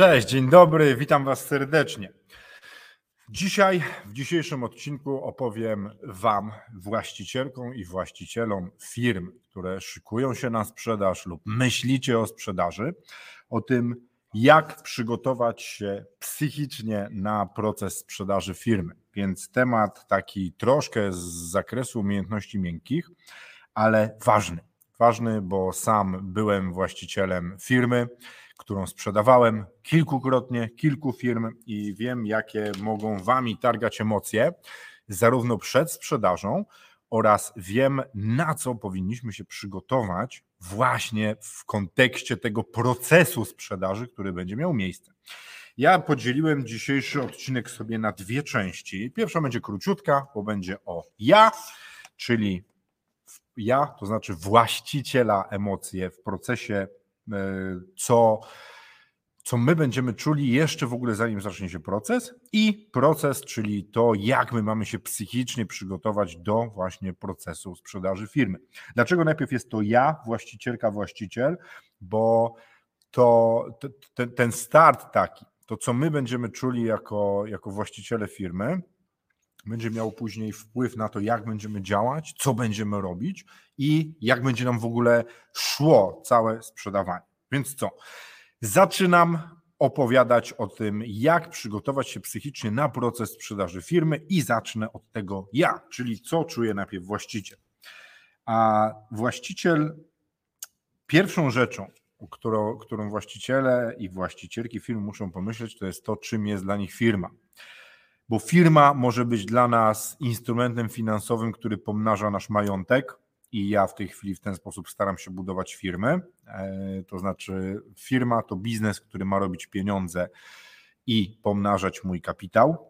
Cześć, dzień dobry, witam Was serdecznie. Dzisiaj, w dzisiejszym odcinku opowiem Wam, właścicielkom i właścicielom firm, które szykują się na sprzedaż lub myślicie o sprzedaży, o tym, jak przygotować się psychicznie na proces sprzedaży firmy. Więc temat taki troszkę z zakresu umiejętności miękkich, ale ważny. Ważny, bo sam byłem właścicielem firmy którą sprzedawałem kilkukrotnie, kilku firm i wiem, jakie mogą Wami targać emocje, zarówno przed sprzedażą, oraz wiem, na co powinniśmy się przygotować właśnie w kontekście tego procesu sprzedaży, który będzie miał miejsce. Ja podzieliłem dzisiejszy odcinek sobie na dwie części. Pierwsza będzie króciutka, bo będzie o ja, czyli ja, to znaczy właściciela emocje w procesie co, co my będziemy czuli jeszcze w ogóle zanim zacznie się proces i proces, czyli to, jak my mamy się psychicznie przygotować do właśnie procesu sprzedaży firmy. Dlaczego najpierw jest to ja, właścicielka, właściciel, bo to ten, ten start taki, to co my będziemy czuli jako, jako właściciele firmy, będzie miało później wpływ na to, jak będziemy działać, co będziemy robić i jak będzie nam w ogóle szło całe sprzedawanie. Więc co? Zaczynam opowiadać o tym, jak przygotować się psychicznie na proces sprzedaży firmy i zacznę od tego ja, czyli co czuje najpierw właściciel. A właściciel, pierwszą rzeczą, którą, którą właściciele i właścicielki firm muszą pomyśleć, to jest to, czym jest dla nich firma bo firma może być dla nas instrumentem finansowym, który pomnaża nasz majątek. I ja w tej chwili w ten sposób staram się budować firmy. E, to znaczy, firma to biznes, który ma robić pieniądze i pomnażać mój kapitał.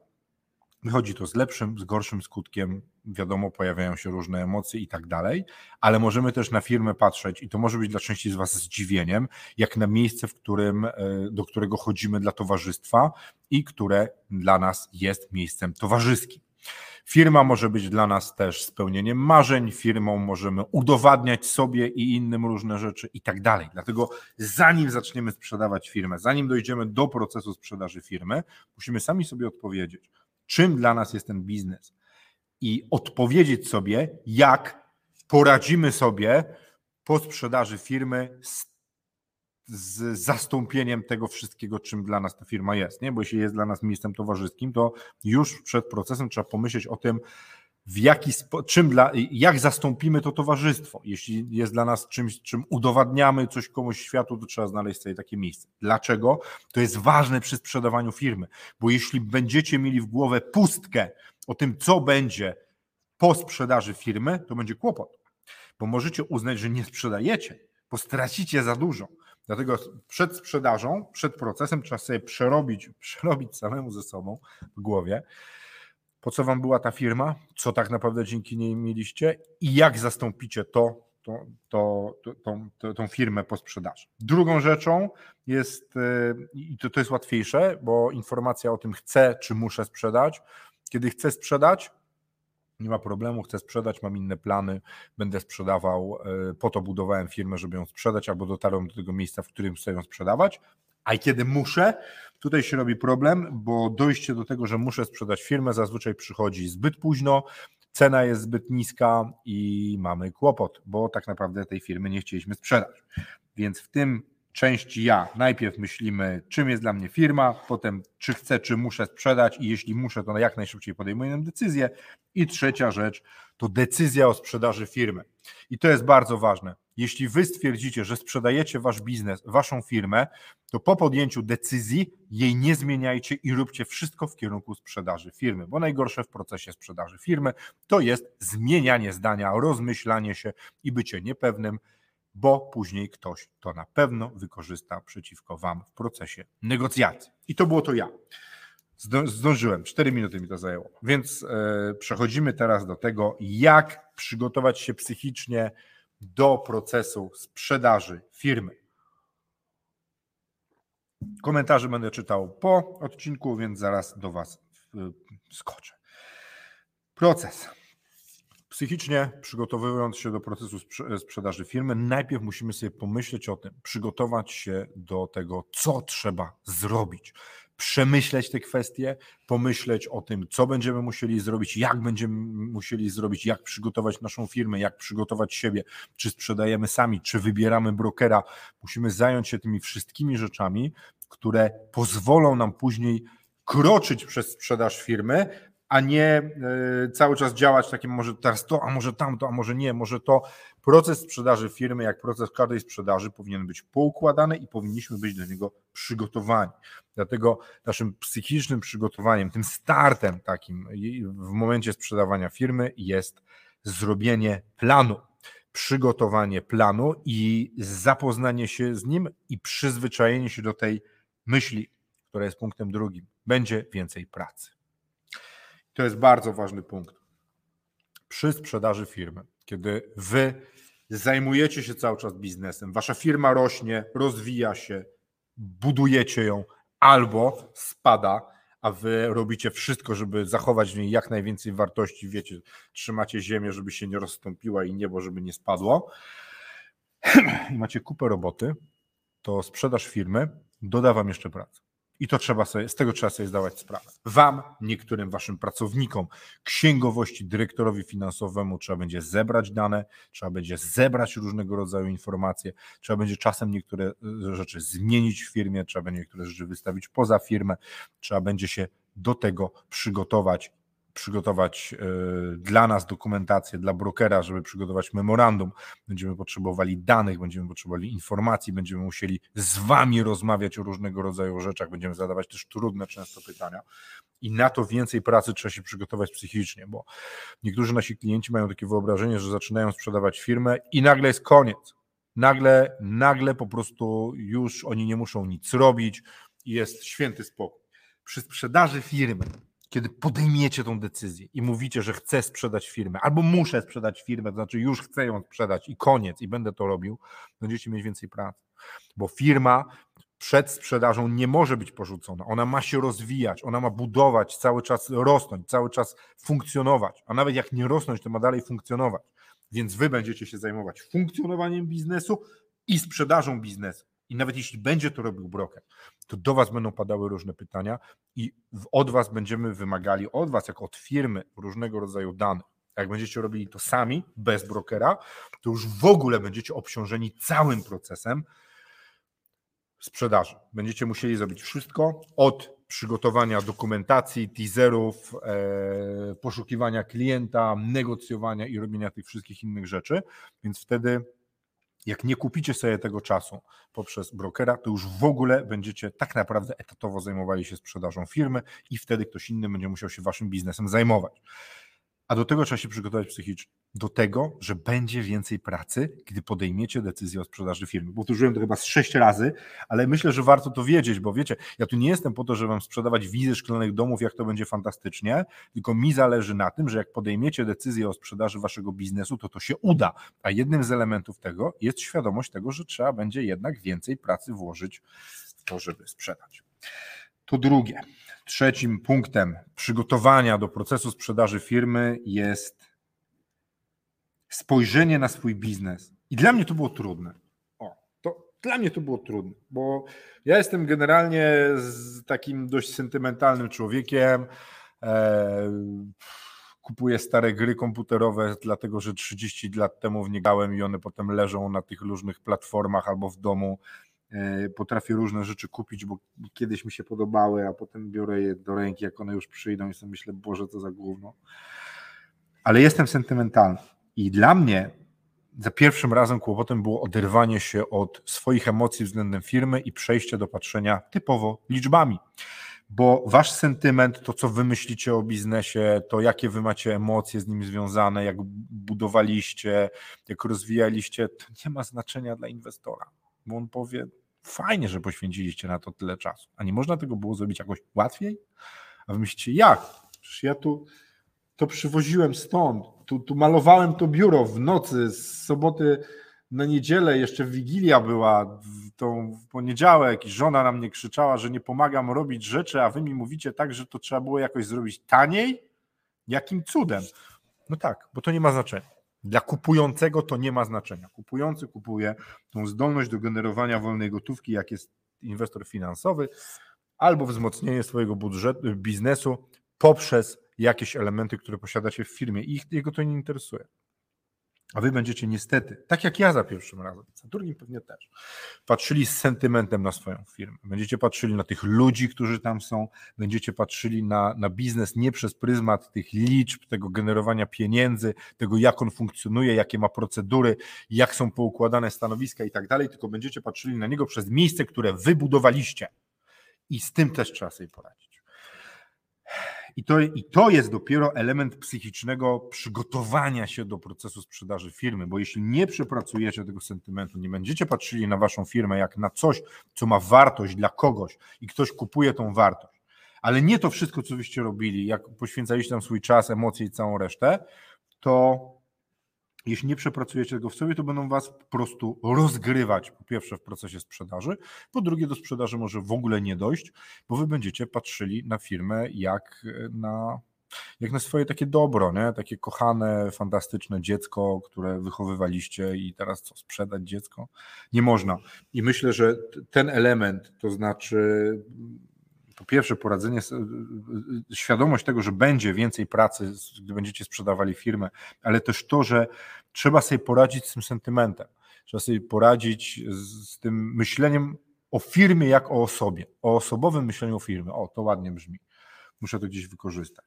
Wychodzi to z lepszym, z gorszym skutkiem. Wiadomo, pojawiają się różne emocje i tak dalej, ale możemy też na firmę patrzeć, i to może być dla części z Was zdziwieniem, jak na miejsce, w którym, e, do którego chodzimy dla towarzystwa i które dla nas jest miejscem towarzyskim. Firma może być dla nas też spełnieniem marzeń, firmą możemy udowadniać sobie i innym różne rzeczy i tak dalej. Dlatego zanim zaczniemy sprzedawać firmę, zanim dojdziemy do procesu sprzedaży firmy, musimy sami sobie odpowiedzieć, czym dla nas jest ten biznes i odpowiedzieć sobie, jak poradzimy sobie po sprzedaży firmy z, z zastąpieniem tego wszystkiego, czym dla nas ta firma jest. Nie? Bo jeśli jest dla nas miejscem towarzyskim, to już przed procesem trzeba pomyśleć o tym, w jaki czym dla, jak zastąpimy to towarzystwo. Jeśli jest dla nas czymś, czym udowadniamy coś komuś światu, to trzeba znaleźć sobie takie miejsce. Dlaczego? To jest ważne przy sprzedawaniu firmy, bo jeśli będziecie mieli w głowę pustkę o tym, co będzie po sprzedaży firmy, to będzie kłopot, bo możecie uznać, że nie sprzedajecie, bo stracicie za dużo. Dlatego przed sprzedażą, przed procesem trzeba sobie przerobić, przerobić samemu ze sobą w głowie, po co wam była ta firma, co tak naprawdę dzięki niej mieliście i jak zastąpicie to, to, to, to, tą, tą firmę po sprzedaży. Drugą rzeczą jest, y, i to, to jest łatwiejsze, bo informacja o tym chcę, czy muszę sprzedać. Kiedy chcę sprzedać, nie ma problemu, chcę sprzedać, mam inne plany, będę sprzedawał, y, po to budowałem firmę, żeby ją sprzedać, albo dotarłem do tego miejsca, w którym chcę ją sprzedawać. A kiedy muszę, tutaj się robi problem, bo dojście do tego, że muszę sprzedać firmę, zazwyczaj przychodzi zbyt późno, cena jest zbyt niska i mamy kłopot, bo tak naprawdę tej firmy nie chcieliśmy sprzedać. Więc w tym części ja najpierw myślimy, czym jest dla mnie firma, potem czy chcę, czy muszę sprzedać i jeśli muszę, to jak najszybciej podejmuję decyzję. I trzecia rzecz to decyzja o sprzedaży firmy. I to jest bardzo ważne. Jeśli wy stwierdzicie, że sprzedajecie wasz biznes, waszą firmę, to po podjęciu decyzji jej nie zmieniajcie i róbcie wszystko w kierunku sprzedaży firmy, bo najgorsze w procesie sprzedaży firmy to jest zmienianie zdania, rozmyślanie się i bycie niepewnym, bo później ktoś to na pewno wykorzysta przeciwko Wam w procesie negocjacji. I to było to ja. Zdążyłem, 4 minuty mi to zajęło. Więc e, przechodzimy teraz do tego, jak przygotować się psychicznie do procesu sprzedaży firmy. Komentarze będę czytał po odcinku, więc zaraz do Was skoczę. Proces. Psychicznie przygotowując się do procesu sprzedaży firmy, najpierw musimy sobie pomyśleć o tym, przygotować się do tego, co trzeba zrobić przemyśleć te kwestie, pomyśleć o tym, co będziemy musieli zrobić, jak będziemy musieli zrobić, jak przygotować naszą firmę, jak przygotować siebie, czy sprzedajemy sami, czy wybieramy brokera. Musimy zająć się tymi wszystkimi rzeczami, które pozwolą nam później kroczyć przez sprzedaż firmy, a nie e, cały czas działać takim może teraz to, a może tamto, a może nie, może to. Proces sprzedaży firmy, jak proces każdej sprzedaży, powinien być poukładany i powinniśmy być do niego przygotowani. Dlatego naszym psychicznym przygotowaniem, tym startem takim w momencie sprzedawania firmy jest zrobienie planu, przygotowanie planu i zapoznanie się z nim i przyzwyczajenie się do tej myśli, która jest punktem drugim. Będzie więcej pracy. To jest bardzo ważny punkt. Przy sprzedaży firmy, kiedy wy zajmujecie się cały czas biznesem, wasza firma rośnie, rozwija się, budujecie ją albo spada, a wy robicie wszystko, żeby zachować w niej jak najwięcej wartości, wiecie, trzymacie ziemię, żeby się nie rozstąpiła i niebo, żeby nie spadło i macie kupę roboty, to sprzedaż firmy doda wam jeszcze pracę. I to trzeba sobie, z tego trzeba sobie zdawać sprawę. Wam, niektórym waszym pracownikom, księgowości, dyrektorowi finansowemu trzeba będzie zebrać dane, trzeba będzie zebrać różnego rodzaju informacje, trzeba będzie czasem niektóre e, rzeczy zmienić w firmie, trzeba będzie niektóre rzeczy wystawić poza firmę, trzeba będzie się do tego przygotować przygotować e, dla nas dokumentację, dla brokera, żeby przygotować memorandum. Będziemy potrzebowali danych, będziemy potrzebowali informacji, będziemy musieli z Wami rozmawiać o różnego rodzaju rzeczach, będziemy zadawać też trudne często pytania. I na to więcej pracy trzeba się przygotować psychicznie, bo niektórzy nasi klienci mają takie wyobrażenie, że zaczynają sprzedawać firmę i nagle jest koniec. Nagle, nagle po prostu już oni nie muszą nic robić i jest święty spokój. Przy sprzedaży firmy kiedy podejmiecie tą decyzję i mówicie, że chcę sprzedać firmę, albo muszę sprzedać firmę, to znaczy już chcę ją sprzedać i koniec, i będę to robił, będziecie mieć więcej pracy. Bo firma przed sprzedażą nie może być porzucona. Ona ma się rozwijać, ona ma budować, cały czas rosnąć, cały czas funkcjonować. A nawet jak nie rosnąć, to ma dalej funkcjonować. Więc wy będziecie się zajmować funkcjonowaniem biznesu i sprzedażą biznesu. I nawet jeśli będzie to robił broker, to do Was będą padały różne pytania i od Was będziemy wymagali, od Was jako od firmy, różnego rodzaju danych. Jak będziecie robili to sami, bez brokera, to już w ogóle będziecie obciążeni całym procesem sprzedaży. Będziecie musieli zrobić wszystko od przygotowania dokumentacji, teaserów, e, poszukiwania klienta, negocjowania i robienia tych wszystkich innych rzeczy, więc wtedy jak nie kupicie sobie tego czasu poprzez brokera, to już w ogóle będziecie tak naprawdę etatowo zajmowali się sprzedażą firmy i wtedy ktoś inny będzie musiał się waszym biznesem zajmować. A do tego trzeba się przygotować psychicznie. Do tego, że będzie więcej pracy, gdy podejmiecie decyzję o sprzedaży firmy. Powtórzyłem to chyba z sześć razy, ale myślę, że warto to wiedzieć, bo wiecie, ja tu nie jestem po to, żeby wam sprzedawać wizy szklanych domów, jak to będzie fantastycznie, tylko mi zależy na tym, że jak podejmiecie decyzję o sprzedaży waszego biznesu, to to się uda. A jednym z elementów tego jest świadomość tego, że trzeba będzie jednak więcej pracy włożyć w to, żeby sprzedać. To drugie. Trzecim punktem przygotowania do procesu sprzedaży firmy jest spojrzenie na swój biznes. I dla mnie to było trudne. O, to dla mnie to było trudne, bo ja jestem generalnie takim dość sentymentalnym człowiekiem. E, kupuję stare gry komputerowe, dlatego że 30 lat temu w nie i one potem leżą na tych różnych platformach albo w domu potrafię różne rzeczy kupić, bo kiedyś mi się podobały, a potem biorę je do ręki, jak one już przyjdą i sobie myślę, Boże, co za gówno. Ale jestem sentymentalny i dla mnie za pierwszym razem kłopotem było oderwanie się od swoich emocji względem firmy i przejście do patrzenia typowo liczbami. bo wasz sentyment, to co wy myślicie o biznesie, to jakie wy macie emocje z nim związane, jak budowaliście, jak rozwijaliście, to nie ma znaczenia dla inwestora, bo on powie, fajnie, że poświęciliście na to tyle czasu, a nie można tego było zrobić jakoś łatwiej? A wy myślicie, jak? Przecież ja tu to przywoziłem stąd, tu, tu malowałem to biuro w nocy, z soboty na niedzielę, jeszcze Wigilia była, w, tą, w poniedziałek i żona na mnie krzyczała, że nie pomagam robić rzeczy, a wy mi mówicie tak, że to trzeba było jakoś zrobić taniej? Jakim cudem? No tak, bo to nie ma znaczenia. Dla kupującego to nie ma znaczenia. Kupujący kupuje tą zdolność do generowania wolnej gotówki, jak jest inwestor finansowy, albo wzmocnienie swojego budżetu, biznesu poprzez jakieś elementy, które posiadacie w firmie i jego to nie interesuje. A wy będziecie niestety, tak jak ja za pierwszym razem, za drugim pewnie też, patrzyli z sentymentem na swoją firmę. Będziecie patrzyli na tych ludzi, którzy tam są, będziecie patrzyli na, na biznes nie przez pryzmat tych liczb, tego generowania pieniędzy, tego jak on funkcjonuje, jakie ma procedury, jak są poukładane stanowiska i tak dalej, tylko będziecie patrzyli na niego przez miejsce, które wybudowaliście. I z tym też trzeba sobie poradzić. I to, I to jest dopiero element psychicznego przygotowania się do procesu sprzedaży firmy, bo jeśli nie przepracujecie tego sentymentu, nie będziecie patrzyli na waszą firmę jak na coś, co ma wartość dla kogoś i ktoś kupuje tą wartość, ale nie to wszystko, co wyście robili, jak poświęcaliście tam swój czas, emocje i całą resztę, to jeśli nie przepracujecie tego w sobie, to będą was po prostu rozgrywać, po pierwsze w procesie sprzedaży, po drugie do sprzedaży może w ogóle nie dojść, bo wy będziecie patrzyli na firmę jak na, jak na swoje takie dobro, nie? takie kochane, fantastyczne dziecko, które wychowywaliście i teraz co, sprzedać dziecko? Nie można. I myślę, że ten element, to znaczy po pierwsze poradzenie, y, y, świadomość tego, że będzie więcej pracy, gdy będziecie sprzedawali firmę, ale też to, że trzeba sobie poradzić z tym sentymentem, trzeba sobie poradzić z tym myśleniem o firmie jak o osobie, o osobowym myśleniu o firmie. O, to ładnie brzmi. Muszę to gdzieś wykorzystać.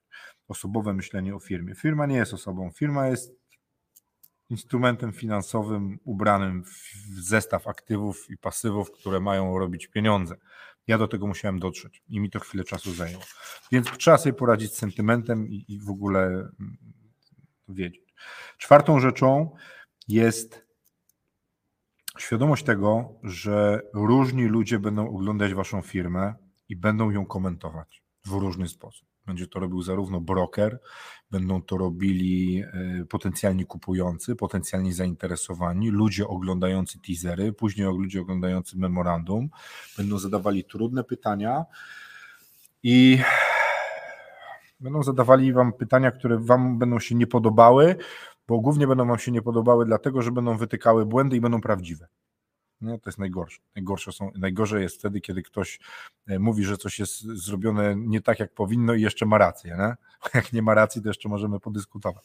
Osobowe myślenie o firmie. Firma nie jest osobą, firma jest instrumentem finansowym ubranym w zestaw aktywów i pasywów, które mają robić pieniądze. Ja do tego musiałem dotrzeć i mi to chwilę czasu zajęło. Więc trzeba sobie poradzić z sentymentem i, i w ogóle mm, wiedzieć. Czwartą rzeczą jest świadomość tego, że różni ludzie będą oglądać Waszą firmę i będą ją komentować w różny sposób. Będzie to robił zarówno broker, będą to robili e, potencjalni kupujący, potencjalni zainteresowani, ludzie oglądający teasery, później ludzie oglądający memorandum, będą zadawali trudne pytania i będą zadawali Wam pytania, które Wam będą się nie podobały, bo głównie będą Wam się nie podobały, dlatego że będą wytykały błędy i będą prawdziwe. Nie? To jest najgorsze. Najgorsze, są, najgorsze jest wtedy, kiedy ktoś e, mówi, że coś jest zrobione nie tak, jak powinno i jeszcze ma rację. Nie? Jak nie ma racji, to jeszcze możemy podyskutować.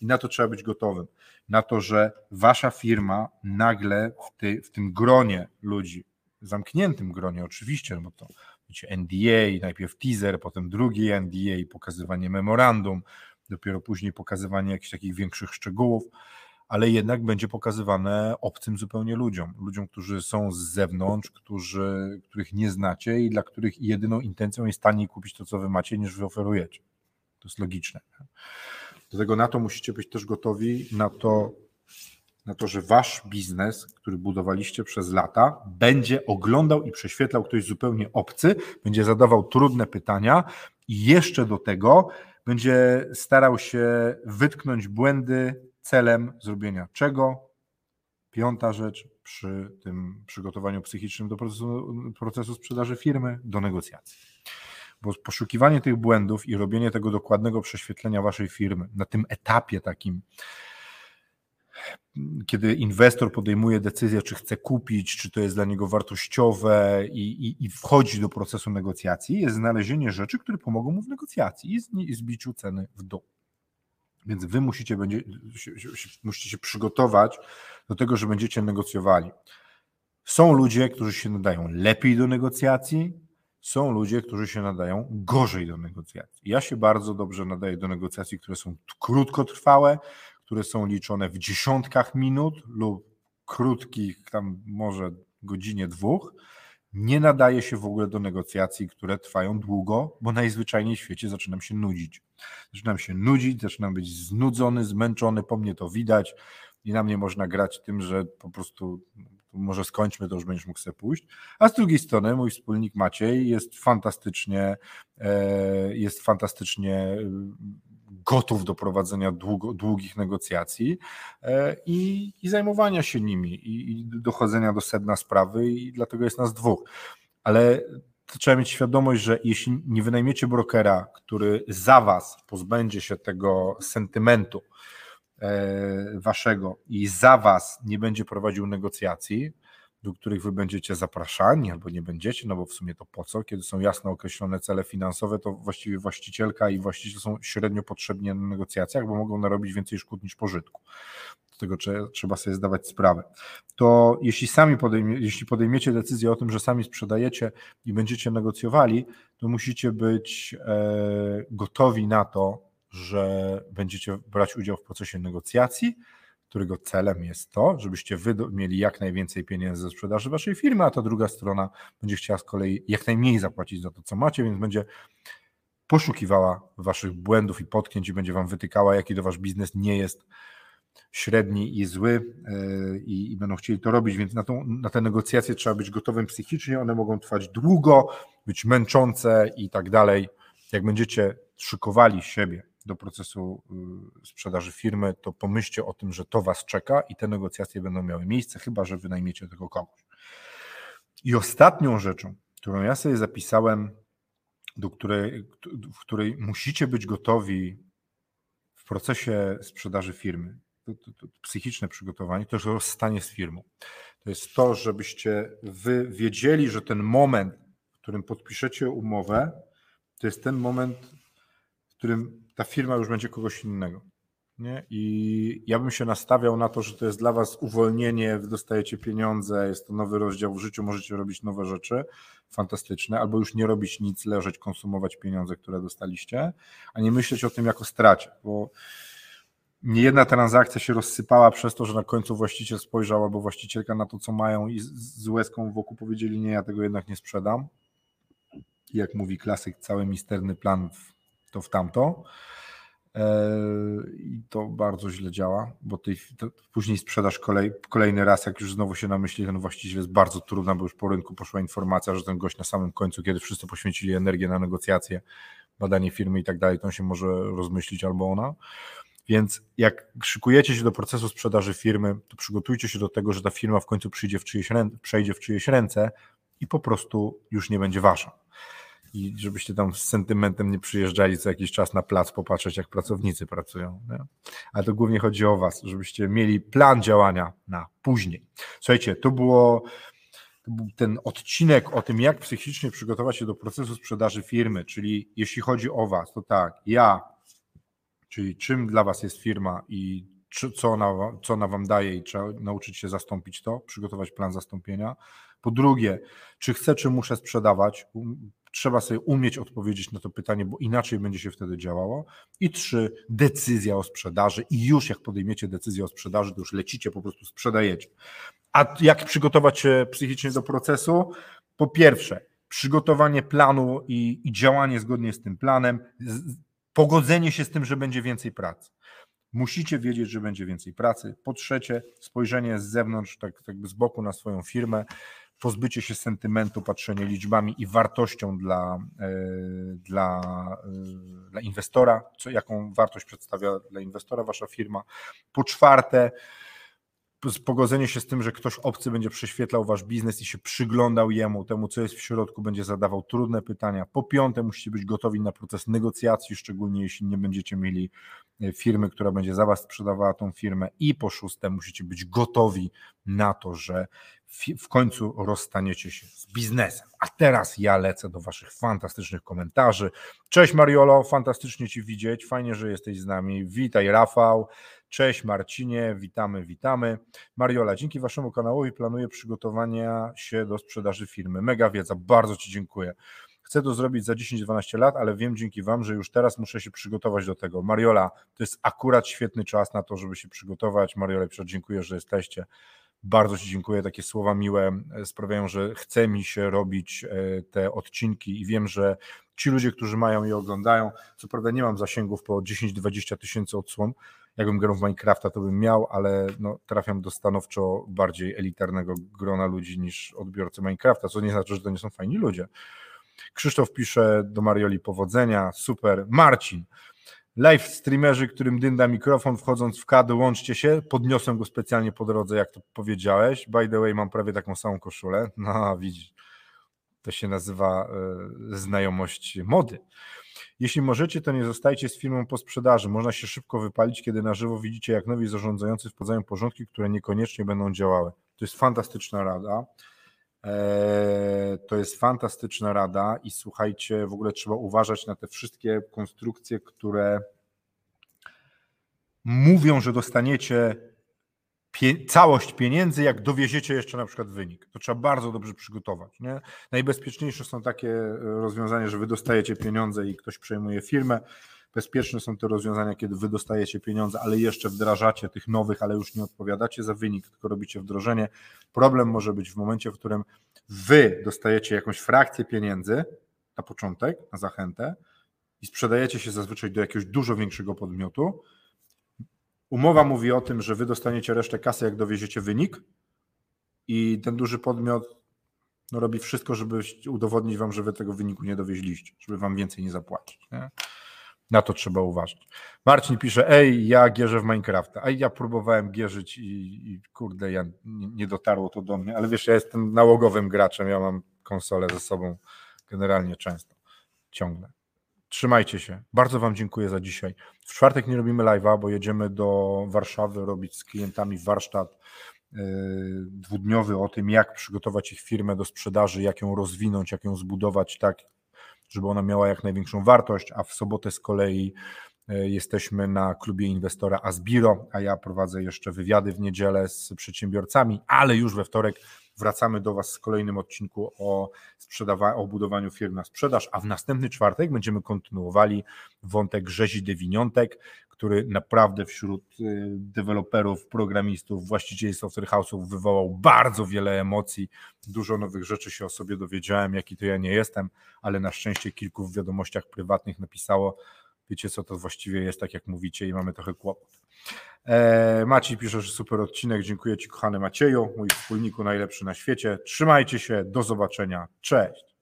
I na to trzeba być gotowym. Na to, że wasza firma nagle w, ty, w tym gronie ludzi, zamkniętym gronie oczywiście, no bo to wiecie, NDA, najpierw teaser, potem drugi NDA, pokazywanie memorandum, dopiero później pokazywanie jakichś takich większych szczegółów, ale jednak będzie pokazywane obcym zupełnie ludziom, ludziom, którzy są z zewnątrz, którzy, których nie znacie i dla których jedyną intencją jest taniej kupić to, co wy macie, niż wy oferujecie. To jest logiczne. Do tego na to musicie być też gotowi, na to, na to, że wasz biznes, który budowaliście przez lata, będzie oglądał i prześwietlał ktoś zupełnie obcy, będzie zadawał trudne pytania i jeszcze do tego będzie starał się wytknąć błędy celem zrobienia czego? Piąta rzecz przy tym przygotowaniu psychicznym do procesu, procesu sprzedaży firmy, do negocjacji. Bo poszukiwanie tych błędów i robienie tego dokładnego prześwietlenia waszej firmy na tym etapie takim, kiedy inwestor podejmuje decyzję, czy chce kupić, czy to jest dla niego wartościowe i, i, i wchodzi do procesu negocjacji, jest znalezienie rzeczy, które pomogą mu w negocjacji i zbiciu ceny w dół. Więc wy musicie, będzie, musicie się przygotować do tego, że będziecie negocjowali. Są ludzie, którzy się nadają lepiej do negocjacji, są ludzie, którzy się nadają gorzej do negocjacji. Ja się bardzo dobrze nadaję do negocjacji, które są krótkotrwałe, które są liczone w dziesiątkach minut lub krótkich, tam może godzinie, dwóch. Nie nadaje się w ogóle do negocjacji, które trwają długo, bo najzwyczajniej w świecie zaczynam się nudzić. Zaczynam się nudzić, zaczynam być znudzony, zmęczony, po mnie to widać i na mnie można grać tym, że po prostu może skończmy, to już będziesz mógł sobie pójść. A z drugiej strony mój wspólnik Maciej jest fantastycznie, e, jest fantastycznie gotów do prowadzenia długo, długich negocjacji e, i, i zajmowania się nimi i, i dochodzenia do sedna sprawy i dlatego jest nas dwóch. Ale trzeba mieć świadomość, że jeśli nie wynajmiecie brokera, który za was pozbędzie się tego sentymentu e, waszego i za was nie będzie prowadził negocjacji, do których wy będziecie zapraszani albo nie będziecie, no bo w sumie to po co, kiedy są jasno określone cele finansowe, to właściwie właścicielka i właściciel są średnio potrzebni na negocjacjach, bo mogą narobić więcej szkód niż pożytku. Do tego trzeba sobie zdawać sprawę. To jeśli sami podejmie, jeśli podejmiecie decyzję o tym, że sami sprzedajecie i będziecie negocjowali, to musicie być e, gotowi na to, że będziecie brać udział w procesie negocjacji, którego celem jest to, żebyście wy mieli jak najwięcej pieniędzy ze sprzedaży waszej firmy, a ta druga strona będzie chciała z kolei jak najmniej zapłacić za to, co macie, więc będzie poszukiwała waszych błędów i potknięć i będzie wam wytykała, jaki to wasz biznes nie jest średni i zły i, i, będą chcieli to robić, więc na, tą, na te negocjacje trzeba być gotowym psychicznie, one mogą trwać długo, być męczące i tak dalej. Jak będziecie szykowali siebie do procesu y, sprzedaży firmy, to pomyślcie o tym, że to Was czeka i te negocjacje będą miały miejsce, chyba że wynajmiecie tego kogoś. I ostatnią rzeczą, którą ja sobie zapisałem, do której, w której musicie być gotowi w procesie sprzedaży firmy, to, to, to psychiczne przygotowanie, to jest rozstanie z firmą. To jest to, żebyście wy wiedzieli, że ten moment, w którym podpiszecie umowę, to jest ten moment, w którym ta firma już będzie kogoś innego. Nie? I ja bym się nastawiał na to, że to jest dla Was uwolnienie, dostajecie pieniądze, jest to nowy rozdział w życiu, możecie robić nowe rzeczy fantastyczne, albo już nie robić nic, leżeć, konsumować pieniądze, które dostaliście, a nie myśleć o tym jako stracie, bo nie jedna transakcja się rozsypała przez to, że na końcu właściciel spojrzał albo właścicielka na to, co mają i z łezką wokół powiedzieli, nie, ja tego jednak nie sprzedam. I jak mówi klasyk, cały misterny plan w to w tamto. E, I to bardzo źle działa, bo później sprzedaż kolej, kolejny raz, jak już znowu się namyśli ten właściciel, jest bardzo trudna, bo już po rynku poszła informacja, że ten gość na samym końcu, kiedy wszyscy poświęcili energię na negocjacje, badanie firmy i tak dalej, to on się może rozmyślić albo ona. Więc jak szykujecie się do procesu sprzedaży firmy, to przygotujcie się do tego, że ta firma w końcu przyjdzie w czyjeś ręce, przejdzie w czyjeś ręce i po prostu już nie będzie wasza i żebyście tam z sentymentem nie przyjeżdżali co jakiś czas na plac popatrzeć, jak pracownicy pracują. Nie? Ale to głównie chodzi o Was, żebyście mieli plan działania na później. Słuchajcie, to było to był ten odcinek o tym, jak psychicznie przygotować się do procesu sprzedaży firmy, czyli jeśli chodzi o Was, to tak, ja, czyli czym dla Was jest firma i co ona, co ona Wam daje i trzeba nauczyć się zastąpić to, przygotować plan zastąpienia. Po drugie, czy chcę, czy muszę sprzedawać, trzeba sobie umieć odpowiedzieć na to pytanie, bo inaczej będzie się wtedy działało. I trzy, decyzja o sprzedaży. I już jak podejmiecie decyzję o sprzedaży, to już lecicie, po prostu sprzedajecie. A jak przygotować się psychicznie do procesu? Po pierwsze, przygotowanie planu i, i działanie zgodnie z tym planem, pogodzenie się z tym, że będzie więcej pracy. Musicie wiedzieć, że będzie więcej pracy. Po trzecie, spojrzenie z zewnątrz, tak, tak z boku na swoją firmę pozbycie się sentymentu, patrzenie liczbami i wartością dla, e, dla, e, dla inwestora, co, jaką wartość przedstawia dla inwestora wasza firma. Po czwarte, pogodzenie się z tym, że ktoś obcy będzie prześwietlał wasz biznes i się przyglądał jemu, temu co jest w środku, będzie zadawał trudne pytania. Po piąte, musicie być gotowi na proces negocjacji, szczególnie jeśli nie będziecie mieli firmy, która będzie za was sprzedawała tą firmę. I po szóste, musicie być gotowi na to, że w końcu rozstaniecie się z biznesem. A teraz ja lecę do Waszych fantastycznych komentarzy. Cześć Mariolo, fantastycznie Ci widzieć, fajnie, że jesteś z nami. Witaj Rafał, cześć Marcinie, witamy, witamy. Mariola, dzięki Waszemu kanałowi planuję przygotowania się do sprzedaży firmy. Mega wiedza, bardzo Ci dziękuję. Chcę to zrobić za 10-12 lat, ale wiem dzięki Wam, że już teraz muszę się przygotować do tego. Mariola, to jest akurat świetny czas na to, żeby się przygotować. Mariola, dziękuję, że jesteście Bardzo Ci dziękuję. Takie słowa miłe sprawiają, że chce mi się robić te odcinki i wiem, że ci ludzie, którzy mają i oglądają, co prawda nie mam zasięgów po 10-20 tysięcy odsłon, jakbym grał w Minecrafta, to bym miał, ale no, trafiam do stanowczo bardziej elitarnego grona ludzi niż odbiorcy Minecrafta, co nie znaczy, że to nie są fajni ludzie. Krzysztof pisze do Marioli powodzenia, super. Marcin, live streamerzy, którym dynda mikrofon, wchodząc w kady, łączcie się, podniosłem go specjalnie po drodze, jak to powiedziałeś. By the way, mam prawie taką samą koszulę. No, widzisz, to się nazywa y, znajomość mody. Jeśli możecie, to nie zostajcie z firmą po sprzedaży. Można się szybko wypalić, kiedy na żywo widzicie, jak nowi zarządzający wprowadzają porządki, które niekoniecznie będą działały. To jest fantastyczna rada. Eee, to jest fantastyczna rada i słuchajcie, w ogóle trzeba uważać na te wszystkie konstrukcje, które mówią, że dostaniecie pie całość pieniędzy, jak dowieziecie jeszcze na przykład wynik. To trzeba bardzo dobrze przygotować. Nie? Najbezpieczniejsze są takie e, rozwiązania, że wy dostajecie pieniądze i ktoś przejmuje firmę. Bezpieczne są te rozwiązania, kiedy wy dostajecie pieniądze, ale jeszcze wdrażacie tych nowych, ale już nie odpowiadacie za wynik, tylko robicie wdrożenie. Problem może być w momencie, w którym wy dostajecie jakąś frakcję pieniędzy na początek, na zachętę i sprzedajecie się zazwyczaj do jakiegoś dużo większego podmiotu, Umowa mówi o tym, że wy dostaniecie resztę kasy, jak dowieziecie wynik, i ten duży podmiot no, robi wszystko, żeby udowodnić wam, że wy tego wyniku nie dowieźliście, żeby wam więcej nie zapłacić. Nie? Na to trzeba uważać. Marcin pisze, ej, ja gierzę w Minecrafta. A ja próbowałem gierzyć i, i kurde, ja, nie, nie dotarło to do mnie, ale wiesz, ja jestem nałogowym graczem, ja mam konsolę ze sobą generalnie często, ciągle. Trzymajcie się. Bardzo Wam dziękuję za dzisiaj. W czwartek nie robimy live'a, bo jedziemy do Warszawy robić z klientami warsztat yy, dwudniowy o tym, jak przygotować ich firmę do sprzedaży, jak ją rozwinąć, jak ją zbudować tak, żeby ona miała jak największą wartość, a w sobotę z kolei yy, jesteśmy na klubie inwestora Asbiro, a ja prowadzę jeszcze wywiady w niedzielę z przedsiębiorcami, ale już we wtorek Wracamy do Was z kolejnym odcinku o, sprzedawa- o budowaniu firm na sprzedaż, a w następny czwartek będziemy kontynuowali wątek rzezi dewiniątek, który naprawdę wśród y, deweloperów, programistów, właścicieli software house'ów wywołał bardzo wiele emocji. Dużo nowych rzeczy się o sobie dowiedziałem, jaki to ja nie jestem, ale na szczęście kilku w wiadomościach prywatnych napisało, wiecie co to właściwie jest, tak jak mówicie i mamy trochę kłopot. E, Maciej pisze, że super odcinek, dziękuję Ci kochany Macieju, mój wspólniku najlepszy na świecie. Trzymajcie się, do zobaczenia, cześć.